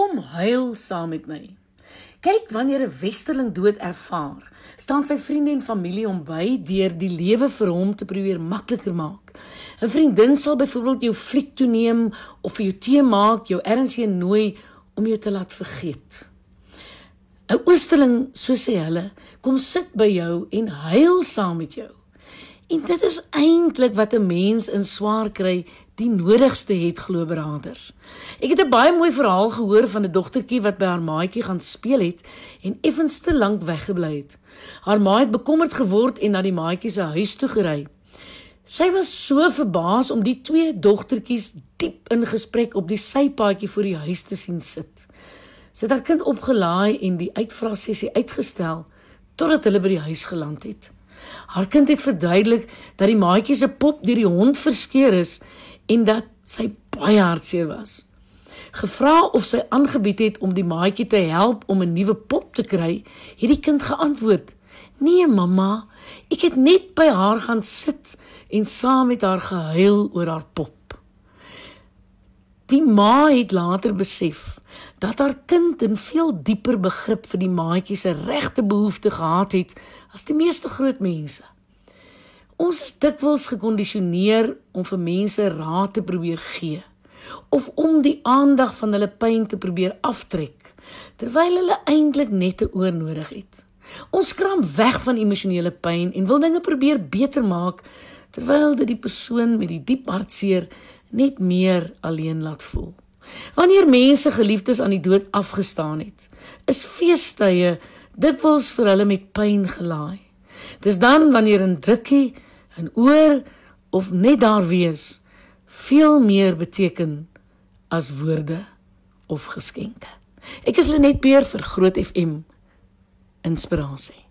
Kom huil saam met my. Kyk wanneer 'n westerling dood ervaar, staan sy vriende en familie om by deur die lewe vir hom te probeer makliker maak. 'n Vriendin sal byvoorbeeld jou fliek toeneem of vir jou tee maak, jou ernstig nooi om jou te laat vergeet. 'n Oosterling, so sê hulle, kom sit by jou en huil saam met jou. En dit is eintlik wat 'n mens in swaar kry die nodigste het glo beraders. Ek het 'n baie mooi verhaal gehoor van 'n dogtertjie wat by haar maatjie gaan speel het en effens te lank weggebly het. Haar ma het bekommerd geword en na die maatjie se huis toe gery. Sy was so verbaas om die twee dogtertjies diep in gesprek op die sypaadjie voor die huis te sien sit. Sy het haar kind opgelaai en die uitvra sessie uitgestel totdat hulle by die huis geland het. Haar kind het verduidelik dat die maatjie se pop deur die hond verskeur is en dat sy baie hartseer was. Gevra of sy aangebied het om die maatjie te help om 'n nuwe pop te kry, het die kind geantwoord: "Nee, mamma, ek het net by haar gaan sit en saam met haar gehuil oor haar pop." Die ma het later besef dat haar kind 'n veel dieper begrip vir die maatjie se regte behoeftes gehad het as die meeste groot mense. Ons is dikwels gekondisioneer om vir mense raad te probeer gee of om die aandag van hulle pyn te probeer aftrek terwyl hulle eintlik net 'n oor nodig het. Ons skram weg van emosionele pyn en wil dinge probeer beter maak terwyl dit die persoon met die diep hartseer net meer alleen laat voel. Wanneer mense geliefdes aan die dood afgestaan het, is feestydde dikwels vir hulle met pyn gelaai. Dis dan wanneer 'n drukkie, 'n oor of net daar wees veel meer beteken as woorde of geskenke. Ek is Lenet Beer vir Groot FM inspirasie.